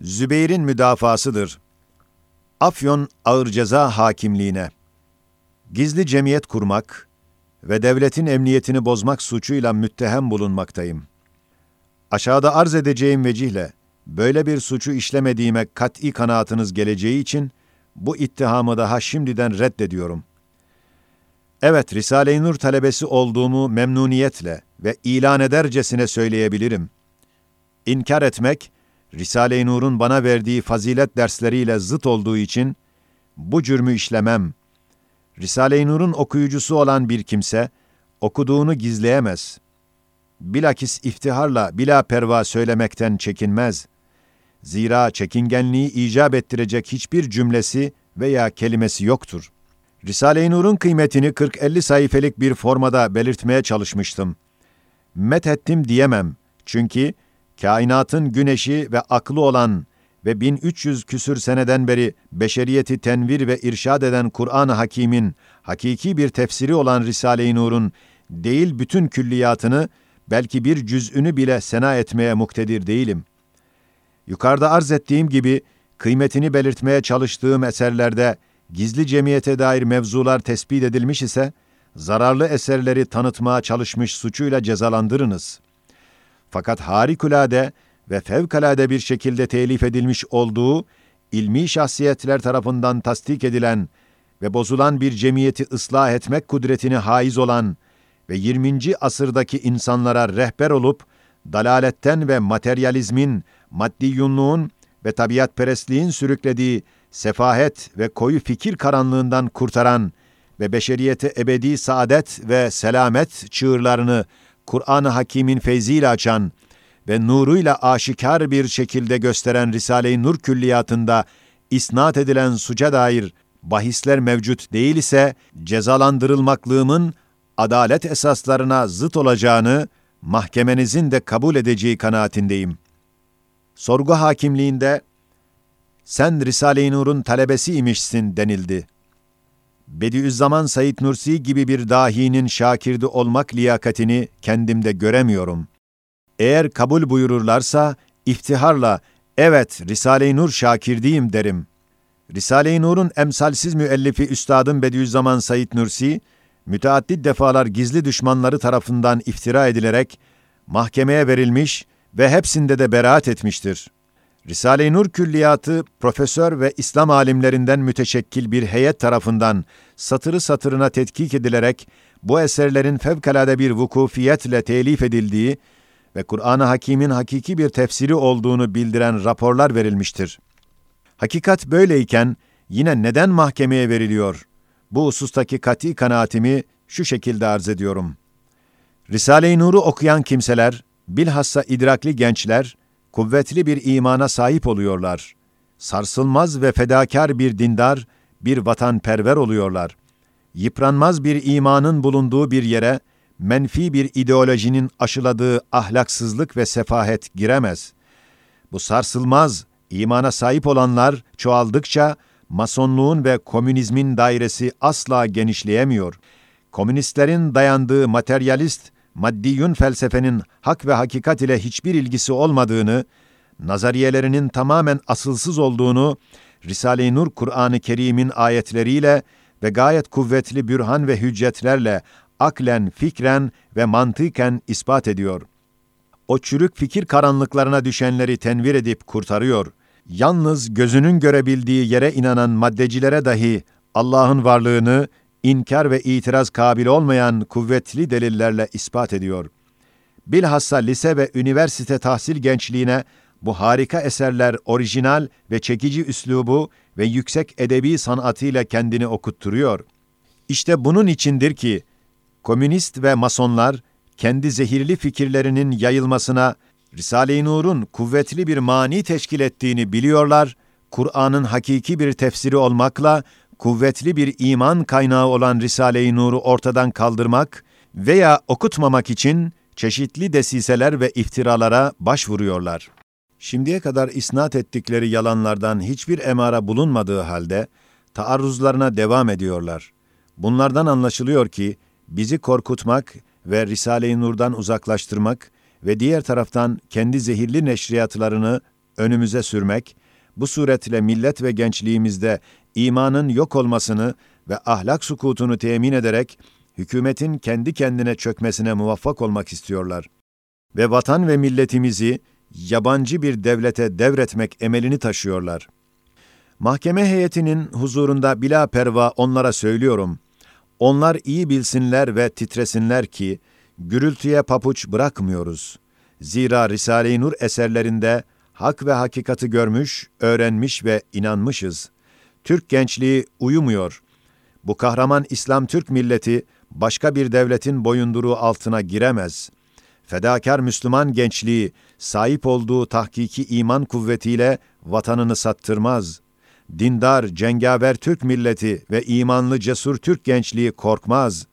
Zübeyir'in müdafasıdır. Afyon Ağır Ceza Hakimliğine gizli cemiyet kurmak ve devletin emniyetini bozmak suçuyla müttehem bulunmaktayım. Aşağıda arz edeceğim vecihle böyle bir suçu işlemediğime kat'i kanaatınız geleceği için bu ittihamı daha şimdiden reddediyorum. Evet, Risale-i Nur talebesi olduğumu memnuniyetle ve ilan edercesine söyleyebilirim. İnkar etmek, Risale-i Nur'un bana verdiği fazilet dersleriyle zıt olduğu için bu cürmü işlemem. Risale-i Nur'un okuyucusu olan bir kimse okuduğunu gizleyemez. Bilakis iftiharla bila perva söylemekten çekinmez. Zira çekingenliği icap ettirecek hiçbir cümlesi veya kelimesi yoktur. Risale-i Nur'un kıymetini 40-50 sayfelik bir formada belirtmeye çalışmıştım. Met ettim diyemem. Çünkü kainatın güneşi ve aklı olan ve 1300 küsür seneden beri beşeriyeti tenvir ve irşad eden Kur'an-ı Hakîm'in hakiki bir tefsiri olan Risale-i Nur'un değil bütün külliyatını belki bir cüz'ünü bile sena etmeye muktedir değilim. Yukarıda arz ettiğim gibi kıymetini belirtmeye çalıştığım eserlerde gizli cemiyete dair mevzular tespit edilmiş ise zararlı eserleri tanıtmaya çalışmış suçuyla cezalandırınız. Fakat harikulade ve fevkalade bir şekilde telif edilmiş olduğu ilmi şahsiyetler tarafından tasdik edilen ve bozulan bir cemiyeti ıslah etmek kudretini haiz olan ve 20. asırdaki insanlara rehber olup dalaletten ve materyalizmin, maddiyunluğun ve tabiatperestliğin sürüklediği sefahet ve koyu fikir karanlığından kurtaran ve beşeriyete ebedi saadet ve selamet çığırlarını Kur'an-ı Hakîm'in feyziyle açan ve nuruyla aşikar bir şekilde gösteren Risale-i Nur külliyatında isnat edilen suça dair bahisler mevcut değil ise cezalandırılmaklığımın adalet esaslarına zıt olacağını mahkemenizin de kabul edeceği kanaatindeyim. Sorgu hakimliğinde sen Risale-i Nur'un talebesi imişsin denildi. Bediüzzaman Said Nursi gibi bir dahinin şakirdi olmak liyakatini kendimde göremiyorum. Eğer kabul buyururlarsa iftiharla evet Risale-i Nur şakirdiyim derim. Risale-i Nur'un emsalsiz müellifi Üstadım Bediüzzaman Said Nursi, müteaddit defalar gizli düşmanları tarafından iftira edilerek mahkemeye verilmiş ve hepsinde de beraat etmiştir. Risale-i Nur külliyatı profesör ve İslam alimlerinden müteşekkil bir heyet tarafından satırı satırına tetkik edilerek bu eserlerin fevkalade bir vukufiyetle telif edildiği ve Kur'an-ı Hakîm'in hakiki bir tefsiri olduğunu bildiren raporlar verilmiştir. Hakikat böyleyken yine neden mahkemeye veriliyor? Bu husustaki kati kanaatimi şu şekilde arz ediyorum. Risale-i Nur'u okuyan kimseler, bilhassa idrakli gençler, kuvvetli bir imana sahip oluyorlar. Sarsılmaz ve fedakar bir dindar, bir vatanperver oluyorlar. Yıpranmaz bir imanın bulunduğu bir yere, menfi bir ideolojinin aşıladığı ahlaksızlık ve sefahet giremez. Bu sarsılmaz, imana sahip olanlar çoğaldıkça, masonluğun ve komünizmin dairesi asla genişleyemiyor. Komünistlerin dayandığı materyalist, maddiyun felsefenin hak ve hakikat ile hiçbir ilgisi olmadığını, nazariyelerinin tamamen asılsız olduğunu, Risale-i Nur Kur'an-ı Kerim'in ayetleriyle ve gayet kuvvetli bürhan ve hüccetlerle aklen, fikren ve mantıken ispat ediyor. O çürük fikir karanlıklarına düşenleri tenvir edip kurtarıyor. Yalnız gözünün görebildiği yere inanan maddecilere dahi Allah'ın varlığını inkar ve itiraz kabil olmayan kuvvetli delillerle ispat ediyor. Bilhassa lise ve üniversite tahsil gençliğine bu harika eserler orijinal ve çekici üslubu ve yüksek edebi sanatıyla kendini okutturuyor. İşte bunun içindir ki komünist ve masonlar kendi zehirli fikirlerinin yayılmasına Risale-i Nur'un kuvvetli bir mani teşkil ettiğini biliyorlar, Kur'an'ın hakiki bir tefsiri olmakla kuvvetli bir iman kaynağı olan Risale-i Nur'u ortadan kaldırmak veya okutmamak için çeşitli desiseler ve iftiralara başvuruyorlar. Şimdiye kadar isnat ettikleri yalanlardan hiçbir emara bulunmadığı halde taarruzlarına devam ediyorlar. Bunlardan anlaşılıyor ki bizi korkutmak ve Risale-i Nur'dan uzaklaştırmak ve diğer taraftan kendi zehirli neşriyatlarını önümüze sürmek, bu suretle millet ve gençliğimizde imanın yok olmasını ve ahlak sukutunu temin ederek hükümetin kendi kendine çökmesine muvaffak olmak istiyorlar. Ve vatan ve milletimizi yabancı bir devlete devretmek emelini taşıyorlar. Mahkeme heyetinin huzurunda bila perva onlara söylüyorum. Onlar iyi bilsinler ve titresinler ki, gürültüye papuç bırakmıyoruz. Zira Risale-i Nur eserlerinde hak ve hakikati görmüş, öğrenmiş ve inanmışız. Türk gençliği uyumuyor. Bu kahraman İslam Türk milleti başka bir devletin boyunduruğu altına giremez. Fedakar Müslüman gençliği sahip olduğu tahkiki iman kuvvetiyle vatanını sattırmaz. Dindar, cengaver Türk milleti ve imanlı cesur Türk gençliği korkmaz.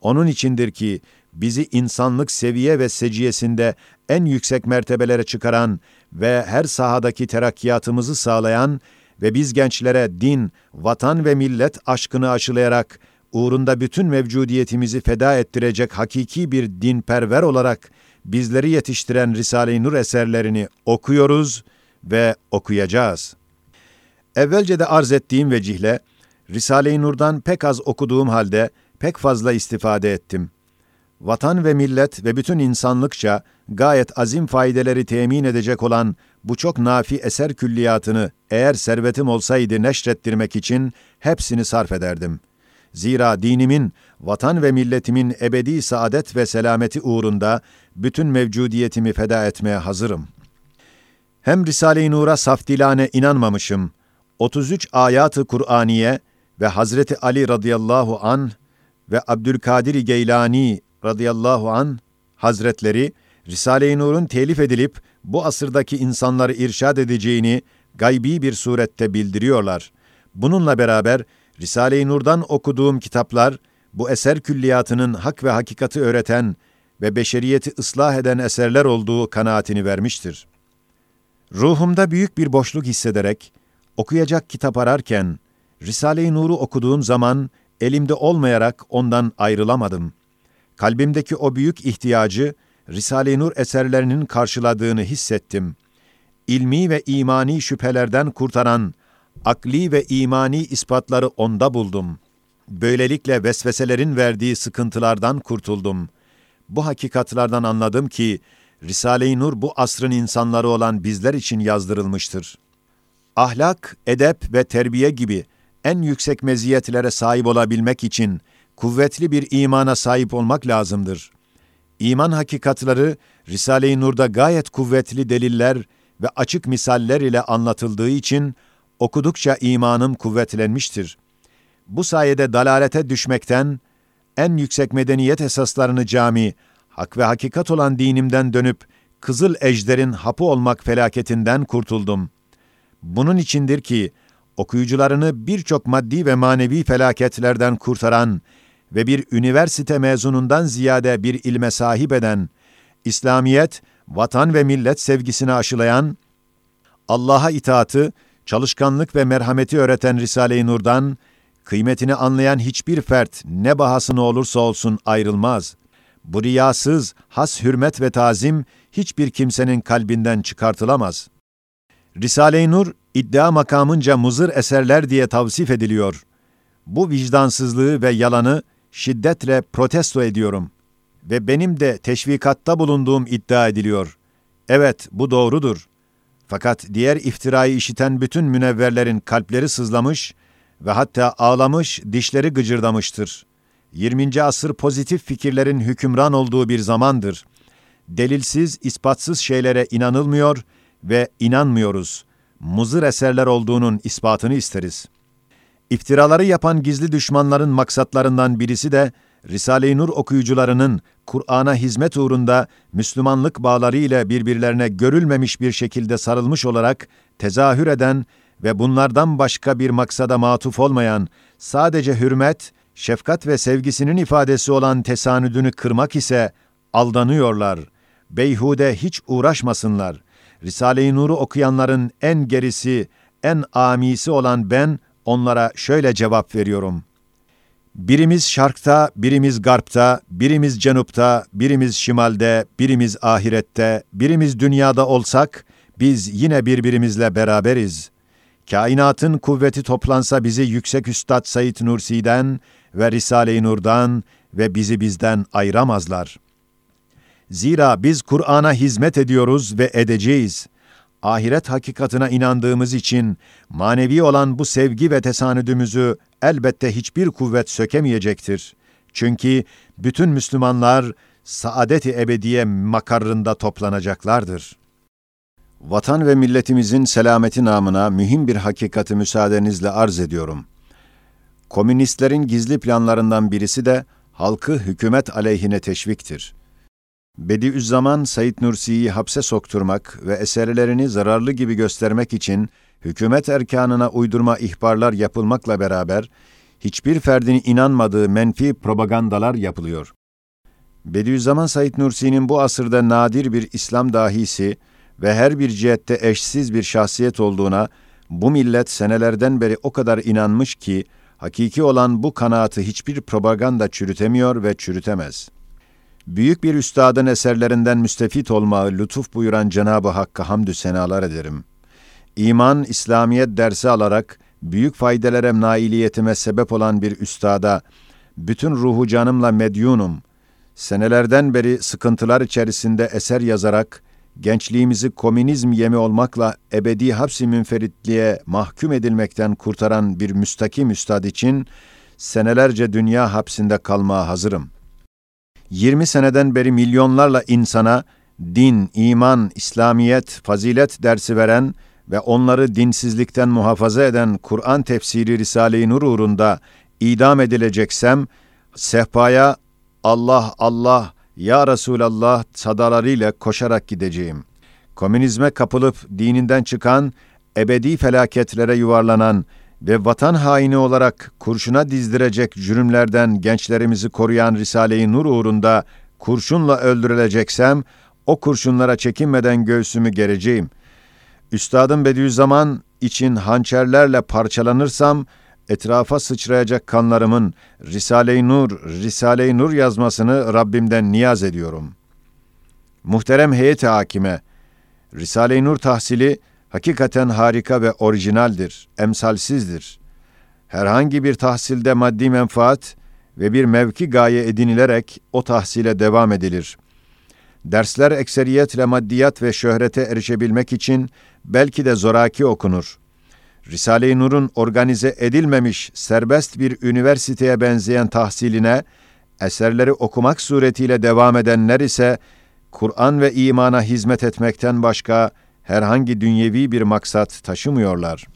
Onun içindir ki bizi insanlık seviye ve seciyesinde en yüksek mertebelere çıkaran ve her sahadaki terakkiyatımızı sağlayan ve biz gençlere din, vatan ve millet aşkını aşılayarak uğrunda bütün mevcudiyetimizi feda ettirecek hakiki bir dinperver olarak bizleri yetiştiren Risale-i Nur eserlerini okuyoruz ve okuyacağız. Evvelce de arz ettiğim vecihle, Risale-i Nur'dan pek az okuduğum halde pek fazla istifade ettim. Vatan ve millet ve bütün insanlıkça gayet azim faydeleri temin edecek olan bu çok nafi eser külliyatını eğer servetim olsaydı neşrettirmek için hepsini sarf ederdim. Zira dinimin, vatan ve milletimin ebedi saadet ve selameti uğrunda bütün mevcudiyetimi feda etmeye hazırım. Hem Risale-i Nur'a safdilane inanmamışım. 33 ayatı Kur'aniye ve Hazreti Ali radıyallahu an ve Abdülkadir Geylani radıyallahu an Hazretleri Risale-i Nur'un telif edilip bu asırdaki insanları irşad edeceğini gaybi bir surette bildiriyorlar. Bununla beraber Risale-i Nur'dan okuduğum kitaplar bu eser külliyatının hak ve hakikati öğreten ve beşeriyeti ıslah eden eserler olduğu kanaatini vermiştir. Ruhumda büyük bir boşluk hissederek okuyacak kitap ararken Risale-i Nur'u okuduğum zaman elimde olmayarak ondan ayrılamadım. Kalbimdeki o büyük ihtiyacı Risale-i Nur eserlerinin karşıladığını hissettim. İlmi ve imani şüphelerden kurtaran, akli ve imani ispatları onda buldum. Böylelikle vesveselerin verdiği sıkıntılardan kurtuldum. Bu hakikatlardan anladım ki, Risale-i Nur bu asrın insanları olan bizler için yazdırılmıştır. Ahlak, edep ve terbiye gibi en yüksek meziyetlere sahip olabilmek için kuvvetli bir imana sahip olmak lazımdır. İman hakikatları Risale-i Nur'da gayet kuvvetli deliller ve açık misaller ile anlatıldığı için okudukça imanım kuvvetlenmiştir. Bu sayede dalalete düşmekten, en yüksek medeniyet esaslarını cami, hak ve hakikat olan dinimden dönüp, Kızıl Ejder'in hapı olmak felaketinden kurtuldum. Bunun içindir ki, okuyucularını birçok maddi ve manevi felaketlerden kurtaran ve bir üniversite mezunundan ziyade bir ilme sahip eden, İslamiyet, vatan ve millet sevgisini aşılayan, Allah'a itaatı, çalışkanlık ve merhameti öğreten Risale-i Nur'dan, kıymetini anlayan hiçbir fert ne bahasını olursa olsun ayrılmaz. Bu riyasız, has hürmet ve tazim hiçbir kimsenin kalbinden çıkartılamaz. Risale-i Nur, iddia makamınca muzır eserler diye tavsif ediliyor. Bu vicdansızlığı ve yalanı şiddetle protesto ediyorum ve benim de teşvikatta bulunduğum iddia ediliyor. Evet, bu doğrudur. Fakat diğer iftirayı işiten bütün münevverlerin kalpleri sızlamış ve hatta ağlamış, dişleri gıcırdamıştır. 20. asır pozitif fikirlerin hükümran olduğu bir zamandır. Delilsiz, ispatsız şeylere inanılmıyor ve inanmıyoruz. Muzır eserler olduğunun ispatını isteriz.'' İftiraları yapan gizli düşmanların maksatlarından birisi de Risale-i Nur okuyucularının Kur'an'a hizmet uğrunda Müslümanlık bağları ile birbirlerine görülmemiş bir şekilde sarılmış olarak tezahür eden ve bunlardan başka bir maksada matuf olmayan, sadece hürmet, şefkat ve sevgisinin ifadesi olan tesanüdünü kırmak ise aldanıyorlar. Beyhude hiç uğraşmasınlar. Risale-i Nur'u okuyanların en gerisi, en amisi olan ben, onlara şöyle cevap veriyorum. Birimiz şarkta, birimiz garpta, birimiz cenupta, birimiz şimalde, birimiz ahirette, birimiz dünyada olsak, biz yine birbirimizle beraberiz. Kainatın kuvveti toplansa bizi Yüksek Üstad Said Nursi'den ve Risale-i Nur'dan ve bizi bizden ayıramazlar. Zira biz Kur'an'a hizmet ediyoruz ve edeceğiz. Ahiret hakikatına inandığımız için manevi olan bu sevgi ve tesanüdümüzü elbette hiçbir kuvvet sökemeyecektir. Çünkü bütün Müslümanlar saadet-i ebediye makarrında toplanacaklardır. Vatan ve milletimizin selameti namına mühim bir hakikati müsaadenizle arz ediyorum. Komünistlerin gizli planlarından birisi de halkı hükümet aleyhine teşviktir. Bediüzzaman Said Nursi'yi hapse sokturmak ve eserlerini zararlı gibi göstermek için hükümet erkanına uydurma ihbarlar yapılmakla beraber hiçbir ferdin inanmadığı menfi propagandalar yapılıyor. Bediüzzaman Said Nursi'nin bu asırda nadir bir İslam dahisi ve her bir cihette eşsiz bir şahsiyet olduğuna bu millet senelerden beri o kadar inanmış ki hakiki olan bu kanaatı hiçbir propaganda çürütemiyor ve çürütemez. Büyük bir üstadın eserlerinden müstefit olmayı lütuf buyuran Cenab-ı Hakk'a hamdü senalar ederim. İman, İslamiyet dersi alarak büyük faydalara nailiyetime sebep olan bir üstada, bütün ruhu canımla medyunum, senelerden beri sıkıntılar içerisinde eser yazarak, gençliğimizi komünizm yemi olmakla ebedi hapsi münferitliğe mahkum edilmekten kurtaran bir müstakim üstad için senelerce dünya hapsinde kalmaya hazırım. 20 seneden beri milyonlarla insana din, iman, İslamiyet, fazilet dersi veren ve onları dinsizlikten muhafaza eden Kur'an tefsiri Risale-i Nur uğrunda idam edileceksem, sehpaya Allah Allah ya Resulallah sadalarıyla koşarak gideceğim. Komünizme kapılıp dininden çıkan, ebedi felaketlere yuvarlanan ve vatan haini olarak kurşuna dizdirecek cürümlerden gençlerimizi koruyan Risale-i Nur uğrunda kurşunla öldürüleceksem, o kurşunlara çekinmeden göğsümü gereceğim. Üstadım Bediüzzaman için hançerlerle parçalanırsam, etrafa sıçrayacak kanlarımın Risale-i Nur, Risale-i Nur yazmasını Rabbimden niyaz ediyorum. Muhterem heyet hakime, Risale-i Nur tahsili hakikaten harika ve orijinaldir, emsalsizdir. Herhangi bir tahsilde maddi menfaat ve bir mevki gaye edinilerek o tahsile devam edilir. Dersler ekseriyetle maddiyat ve şöhrete erişebilmek için belki de zoraki okunur. Risale-i Nur'un organize edilmemiş serbest bir üniversiteye benzeyen tahsiline, eserleri okumak suretiyle devam edenler ise, Kur'an ve imana hizmet etmekten başka herhangi dünyevi bir maksat taşımıyorlar.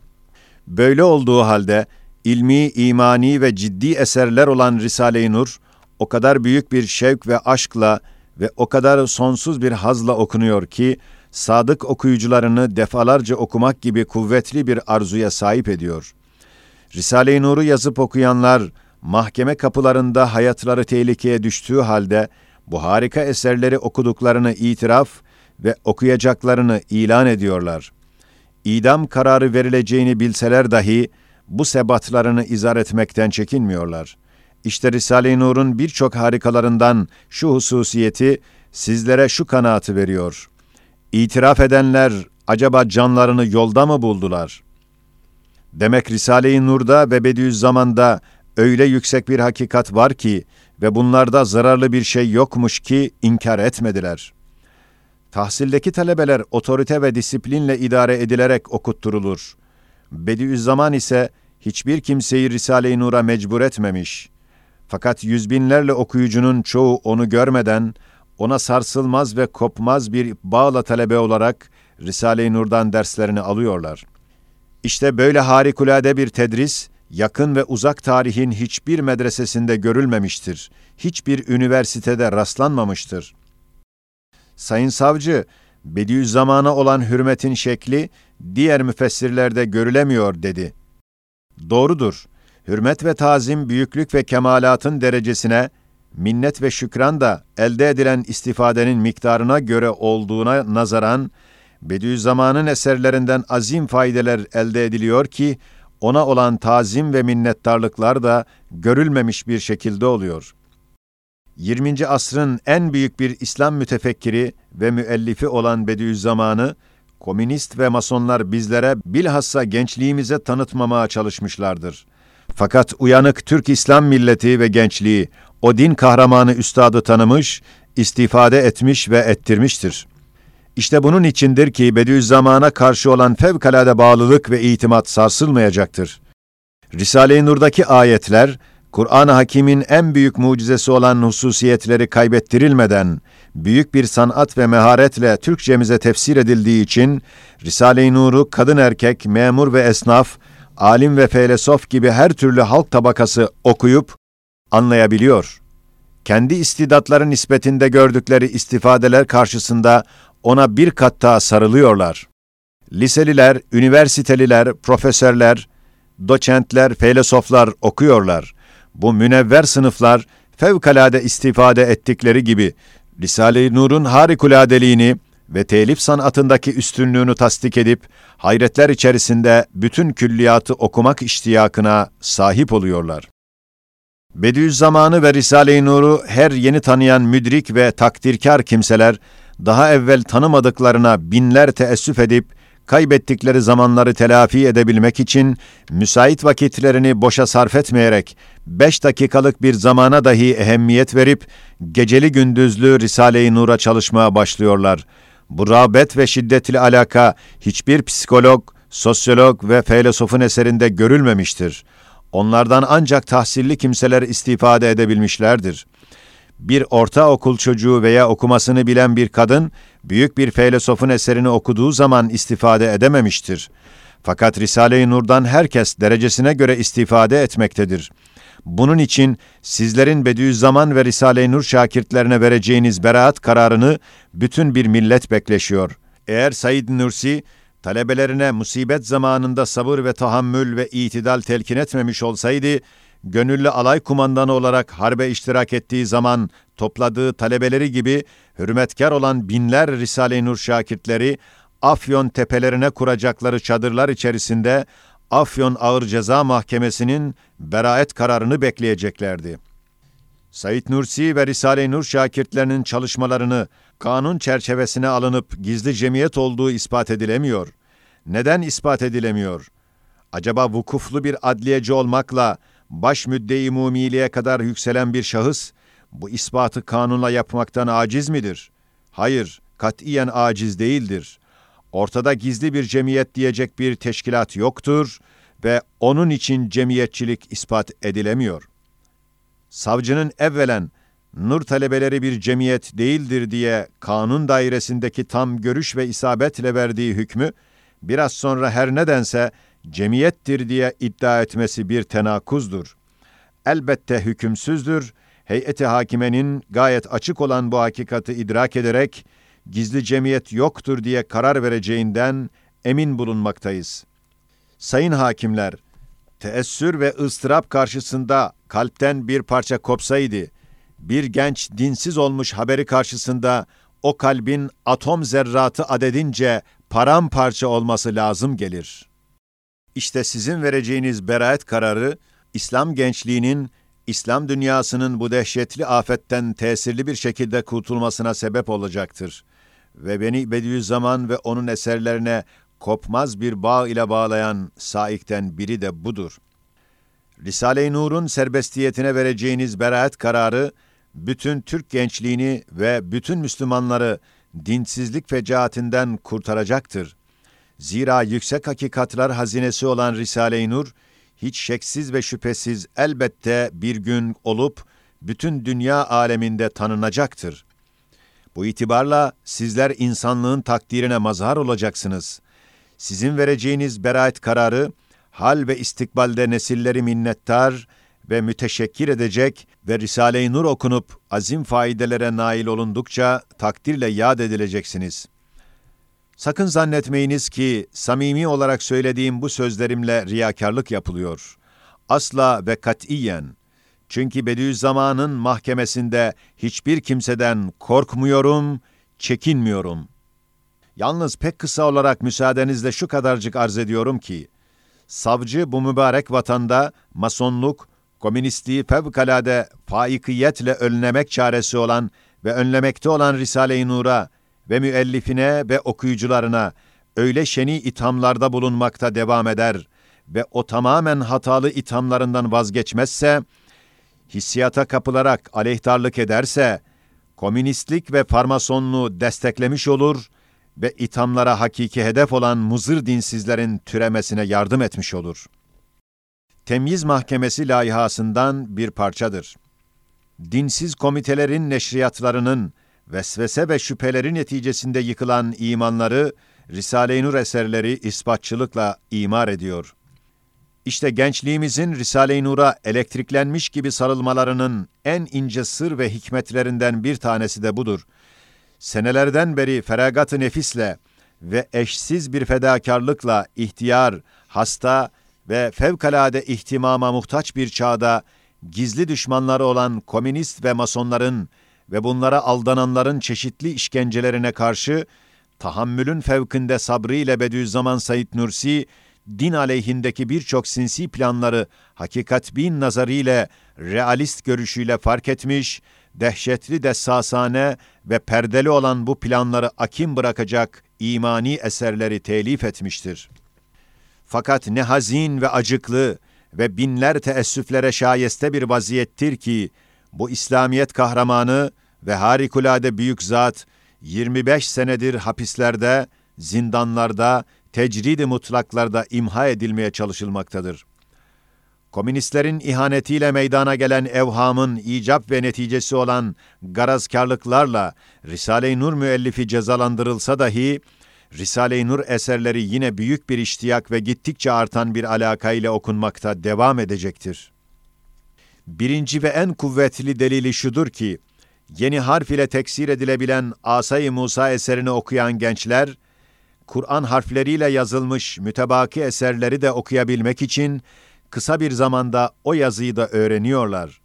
Böyle olduğu halde, ilmi, imani ve ciddi eserler olan Risale-i Nur, o kadar büyük bir şevk ve aşkla ve o kadar sonsuz bir hazla okunuyor ki, sadık okuyucularını defalarca okumak gibi kuvvetli bir arzuya sahip ediyor. Risale-i Nur'u yazıp okuyanlar, mahkeme kapılarında hayatları tehlikeye düştüğü halde, bu harika eserleri okuduklarını itiraf ve okuyacaklarını ilan ediyorlar. İdam kararı verileceğini bilseler dahi, bu sebatlarını izah etmekten çekinmiyorlar. İşte Risale-i Nur'un birçok harikalarından şu hususiyeti sizlere şu kanaatı veriyor. İtiraf edenler acaba canlarını yolda mı buldular? Demek Risale-i Nur'da ve Bediüzzaman'da öyle yüksek bir hakikat var ki ve bunlarda zararlı bir şey yokmuş ki inkar etmediler. Tahsildeki talebeler otorite ve disiplinle idare edilerek okutturulur. Bediüzzaman ise hiçbir kimseyi Risale-i Nur'a mecbur etmemiş. Fakat yüzbinlerle okuyucunun çoğu onu görmeden, ona sarsılmaz ve kopmaz bir bağla talebe olarak Risale-i Nur'dan derslerini alıyorlar. İşte böyle harikulade bir tedris, yakın ve uzak tarihin hiçbir medresesinde görülmemiştir. Hiçbir üniversitede rastlanmamıştır. Sayın Savcı, Bediüzzaman'a olan hürmetin şekli diğer müfessirlerde görülemiyor dedi. Doğrudur. Hürmet ve tazim büyüklük ve kemalatın derecesine, minnet ve şükran da elde edilen istifadenin miktarına göre olduğuna nazaran, Bediüzzaman'ın eserlerinden azim faydeler elde ediliyor ki, ona olan tazim ve minnettarlıklar da görülmemiş bir şekilde oluyor. 20. asrın en büyük bir İslam mütefekkiri ve müellifi olan Bediüzzaman'ı, komünist ve masonlar bizlere bilhassa gençliğimize tanıtmamaya çalışmışlardır. Fakat uyanık Türk İslam milleti ve gençliği o din kahramanı üstadı tanımış, istifade etmiş ve ettirmiştir. İşte bunun içindir ki Bediüzzaman'a karşı olan fevkalade bağlılık ve itimat sarsılmayacaktır. Risale-i Nur'daki ayetler, Kur'an-ı Hakîm'in en büyük mucizesi olan hususiyetleri kaybettirilmeden, büyük bir sanat ve meharetle Türkçemize tefsir edildiği için, Risale-i Nur'u kadın erkek, memur ve esnaf, alim ve felesof gibi her türlü halk tabakası okuyup anlayabiliyor. Kendi istidatları nispetinde gördükleri istifadeler karşısında ona bir kat daha sarılıyorlar. Liseliler, üniversiteliler, profesörler, doçentler, felsefeler okuyorlar. Bu münevver sınıflar fevkalade istifade ettikleri gibi Risale-i Nur'un harikuladeliğini ve telif sanatındaki üstünlüğünü tasdik edip hayretler içerisinde bütün külliyatı okumak iştiyakına sahip oluyorlar. Bediüzzaman'ı ve Risale-i Nur'u her yeni tanıyan müdrik ve takdirkar kimseler daha evvel tanımadıklarına binler teessüf edip kaybettikleri zamanları telafi edebilmek için müsait vakitlerini boşa sarf etmeyerek beş dakikalık bir zamana dahi ehemmiyet verip geceli gündüzlü Risale-i Nur'a çalışmaya başlıyorlar. Bu rağbet ve şiddetli alaka hiçbir psikolog, sosyolog ve filozofun eserinde görülmemiştir. Onlardan ancak tahsilli kimseler istifade edebilmişlerdir. Bir ortaokul çocuğu veya okumasını bilen bir kadın, büyük bir filozofun eserini okuduğu zaman istifade edememiştir. Fakat Risale-i Nur'dan herkes derecesine göre istifade etmektedir. Bunun için sizlerin Bediüzzaman ve Risale-i Nur şakirtlerine vereceğiniz beraat kararını bütün bir millet bekleşiyor. Eğer Said Nursi, talebelerine musibet zamanında sabır ve tahammül ve itidal telkin etmemiş olsaydı, gönüllü alay kumandanı olarak harbe iştirak ettiği zaman topladığı talebeleri gibi hürmetkar olan binler Risale-i Nur şakirtleri Afyon tepelerine kuracakları çadırlar içerisinde Afyon Ağır Ceza Mahkemesi'nin beraat kararını bekleyeceklerdi. Said Nursi ve Risale-i Nur şakirtlerinin çalışmalarını kanun çerçevesine alınıp gizli cemiyet olduğu ispat edilemiyor. Neden ispat edilemiyor? Acaba vukuflu bir adliyeci olmakla baş müdde-i mumiliğe kadar yükselen bir şahıs, bu ispatı kanunla yapmaktan aciz midir? Hayır, katiyen aciz değildir. Ortada gizli bir cemiyet diyecek bir teşkilat yoktur ve onun için cemiyetçilik ispat edilemiyor. Savcının evvelen nur talebeleri bir cemiyet değildir diye kanun dairesindeki tam görüş ve isabetle verdiği hükmü, biraz sonra her nedense cemiyettir diye iddia etmesi bir tenakuzdur. Elbette hükümsüzdür, heyeti hakimenin gayet açık olan bu hakikati idrak ederek, gizli cemiyet yoktur diye karar vereceğinden emin bulunmaktayız. Sayın hakimler, teessür ve ıstırap karşısında kalpten bir parça kopsaydı, bir genç dinsiz olmuş haberi karşısında o kalbin atom zerratı adedince paramparça olması lazım gelir. İşte sizin vereceğiniz beraat kararı, İslam gençliğinin, İslam dünyasının bu dehşetli afetten tesirli bir şekilde kurtulmasına sebep olacaktır. Ve beni Bediüzzaman ve onun eserlerine kopmaz bir bağ ile bağlayan saikten biri de budur. Risale-i Nur'un serbestiyetine vereceğiniz beraat kararı, bütün Türk gençliğini ve bütün Müslümanları dinsizlik fecaatinden kurtaracaktır. Zira yüksek hakikatlar hazinesi olan Risale-i Nur, hiç şeksiz ve şüphesiz elbette bir gün olup bütün dünya aleminde tanınacaktır. Bu itibarla sizler insanlığın takdirine mazhar olacaksınız. Sizin vereceğiniz beraat kararı, hal ve istikbalde nesilleri minnettar ve müteşekkir edecek ve Risale-i Nur okunup azim faydelere nail olundukça takdirle yad edileceksiniz. Sakın zannetmeyiniz ki samimi olarak söylediğim bu sözlerimle riyakarlık yapılıyor. Asla ve katiyen. Çünkü Bediüzzaman'ın mahkemesinde hiçbir kimseden korkmuyorum, çekinmiyorum. Yalnız pek kısa olarak müsaadenizle şu kadarcık arz ediyorum ki, savcı bu mübarek vatanda masonluk, komünistliği fevkalade faikiyetle önlemek çaresi olan ve önlemekte olan Risale-i Nur'a ve müellifine ve okuyucularına öyle şeni ithamlarda bulunmakta devam eder ve o tamamen hatalı ithamlarından vazgeçmezse, hissiyata kapılarak aleyhtarlık ederse, komünistlik ve farmasonluğu desteklemiş olur ve ithamlara hakiki hedef olan muzır dinsizlerin türemesine yardım etmiş olur. Temyiz Mahkemesi layihasından bir parçadır. Dinsiz komitelerin neşriyatlarının vesvese ve şüpheleri neticesinde yıkılan imanları Risale-i Nur eserleri ispatçılıkla imar ediyor. İşte gençliğimizin Risale-i Nur'a elektriklenmiş gibi sarılmalarının en ince sır ve hikmetlerinden bir tanesi de budur. Senelerden beri feragat-ı nefisle ve eşsiz bir fedakarlıkla ihtiyar, hasta ve fevkalade ihtimama muhtaç bir çağda gizli düşmanları olan komünist ve masonların ve bunlara aldananların çeşitli işkencelerine karşı tahammülün fevkinde sabrı ile Bediüzzaman Said Nursi, din aleyhindeki birçok sinsi planları hakikat bin nazarıyla, realist görüşüyle fark etmiş, dehşetli dessasane ve perdeli olan bu planları akim bırakacak imani eserleri telif etmiştir. Fakat ne hazin ve acıklı ve binler teessüflere şayeste bir vaziyettir ki, bu İslamiyet kahramanı ve harikulade büyük zat 25 senedir hapislerde, zindanlarda, tecridi mutlaklarda imha edilmeye çalışılmaktadır. Komünistlerin ihanetiyle meydana gelen evhamın icap ve neticesi olan garazkarlıklarla Risale-i Nur müellifi cezalandırılsa dahi, Risale-i Nur eserleri yine büyük bir iştiyak ve gittikçe artan bir alakayla okunmakta devam edecektir. Birinci ve en kuvvetli delili şudur ki, yeni harf ile teksir edilebilen Asay-ı Musa eserini okuyan gençler, Kur'an harfleriyle yazılmış mütebaki eserleri de okuyabilmek için kısa bir zamanda o yazıyı da öğreniyorlar.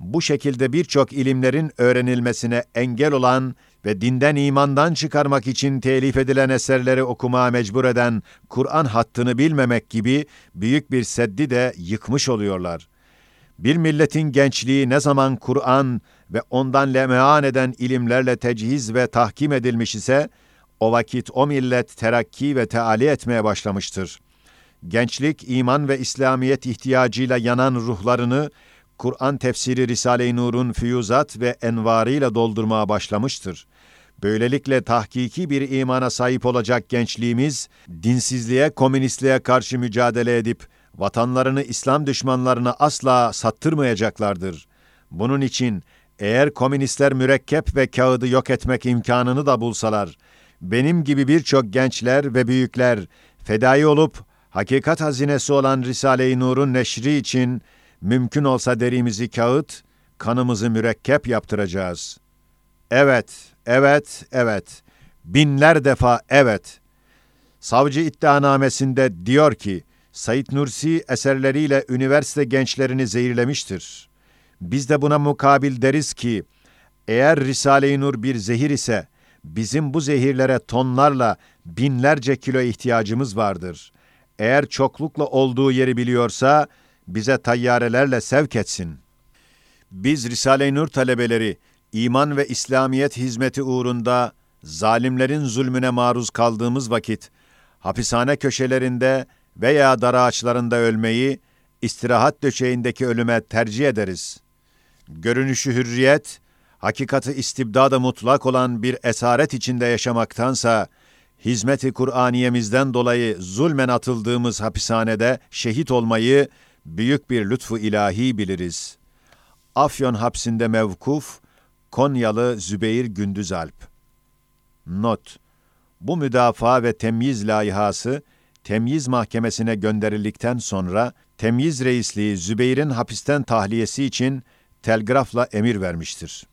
Bu şekilde birçok ilimlerin öğrenilmesine engel olan ve dinden imandan çıkarmak için telif edilen eserleri okumaya mecbur eden Kur'an hattını bilmemek gibi büyük bir seddi de yıkmış oluyorlar. Bir milletin gençliği ne zaman Kur'an ve ondan lemean eden ilimlerle tecihiz ve tahkim edilmiş ise, o vakit o millet terakki ve teali etmeye başlamıştır. Gençlik, iman ve İslamiyet ihtiyacıyla yanan ruhlarını, Kur'an tefsiri Risale-i Nur'un füyuzat ve envarıyla doldurmaya başlamıştır. Böylelikle tahkiki bir imana sahip olacak gençliğimiz, dinsizliğe, komünistliğe karşı mücadele edip, vatanlarını İslam düşmanlarına asla sattırmayacaklardır. Bunun için eğer komünistler mürekkep ve kağıdı yok etmek imkanını da bulsalar, benim gibi birçok gençler ve büyükler fedai olup hakikat hazinesi olan Risale-i Nur'un neşri için mümkün olsa derimizi kağıt, kanımızı mürekkep yaptıracağız. Evet, evet, evet. Binler defa evet. Savcı iddianamesinde diyor ki, Said Nursi eserleriyle üniversite gençlerini zehirlemiştir. Biz de buna mukabil deriz ki, eğer Risale-i Nur bir zehir ise, bizim bu zehirlere tonlarla, binlerce kilo ihtiyacımız vardır. Eğer çoklukla olduğu yeri biliyorsa, bize tayyarelerle sevk etsin. Biz Risale-i Nur talebeleri, iman ve İslamiyet hizmeti uğrunda zalimlerin zulmüne maruz kaldığımız vakit, hapishane köşelerinde veya dar ağaçlarında ölmeyi, istirahat döşeğindeki ölüme tercih ederiz. Görünüşü hürriyet, hakikati istibdada mutlak olan bir esaret içinde yaşamaktansa, hizmeti Kur'aniyemizden dolayı zulmen atıldığımız hapishanede şehit olmayı büyük bir lütfu ilahi biliriz. Afyon hapsinde mevkuf, Konyalı Zübeyir Gündüzalp. Not: Bu müdafaa ve temyiz layihası temyiz mahkemesine gönderildikten sonra temyiz reisliği Zübeyir'in hapisten tahliyesi için telgrafla emir vermiştir.